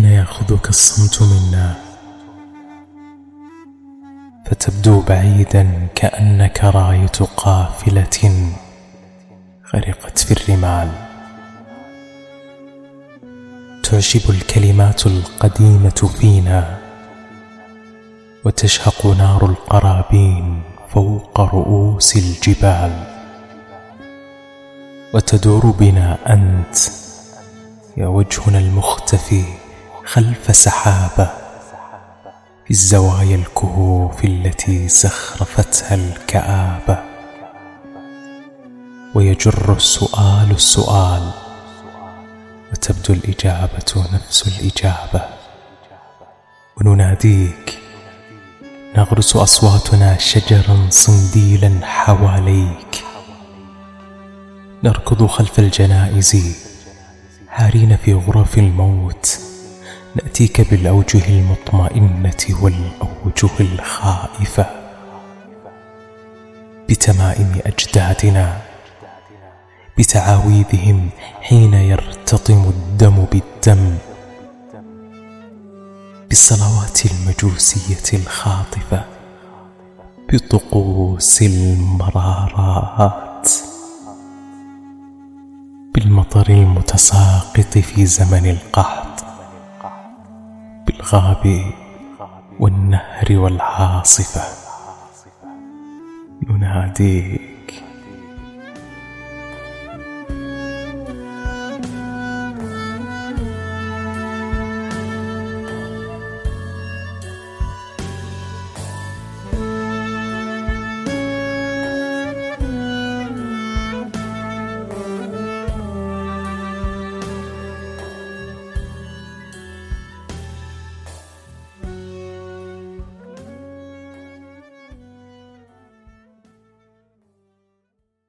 حين يأخذك الصمت منا. فتبدو بعيدا كأنك راية قافلة غرقت في الرمال. تعجب الكلمات القديمة فينا وتشهق نار القرابين فوق رؤوس الجبال. وتدور بنا أنت يا وجهنا المختفي. خلف سحابة في الزوايا الكهوف التي زخرفتها الكآبة. ويجر السؤال السؤال وتبدو الإجابة نفس الإجابة. ونناديك نغرس أصواتنا شجرا صنديلا حواليك. نركض خلف الجنائز حارين في غرف الموت. نأتيك بالأوجه المطمئنة والأوجه الخائفة بتمائم أجدادنا بتعاويذهم حين يرتطم الدم بالدم بالصلوات المجوسية الخاطفة بطقوس المرارات بالمطر المتساقط في زمن القحط بالغاب والنهر والعاصفة. ننادي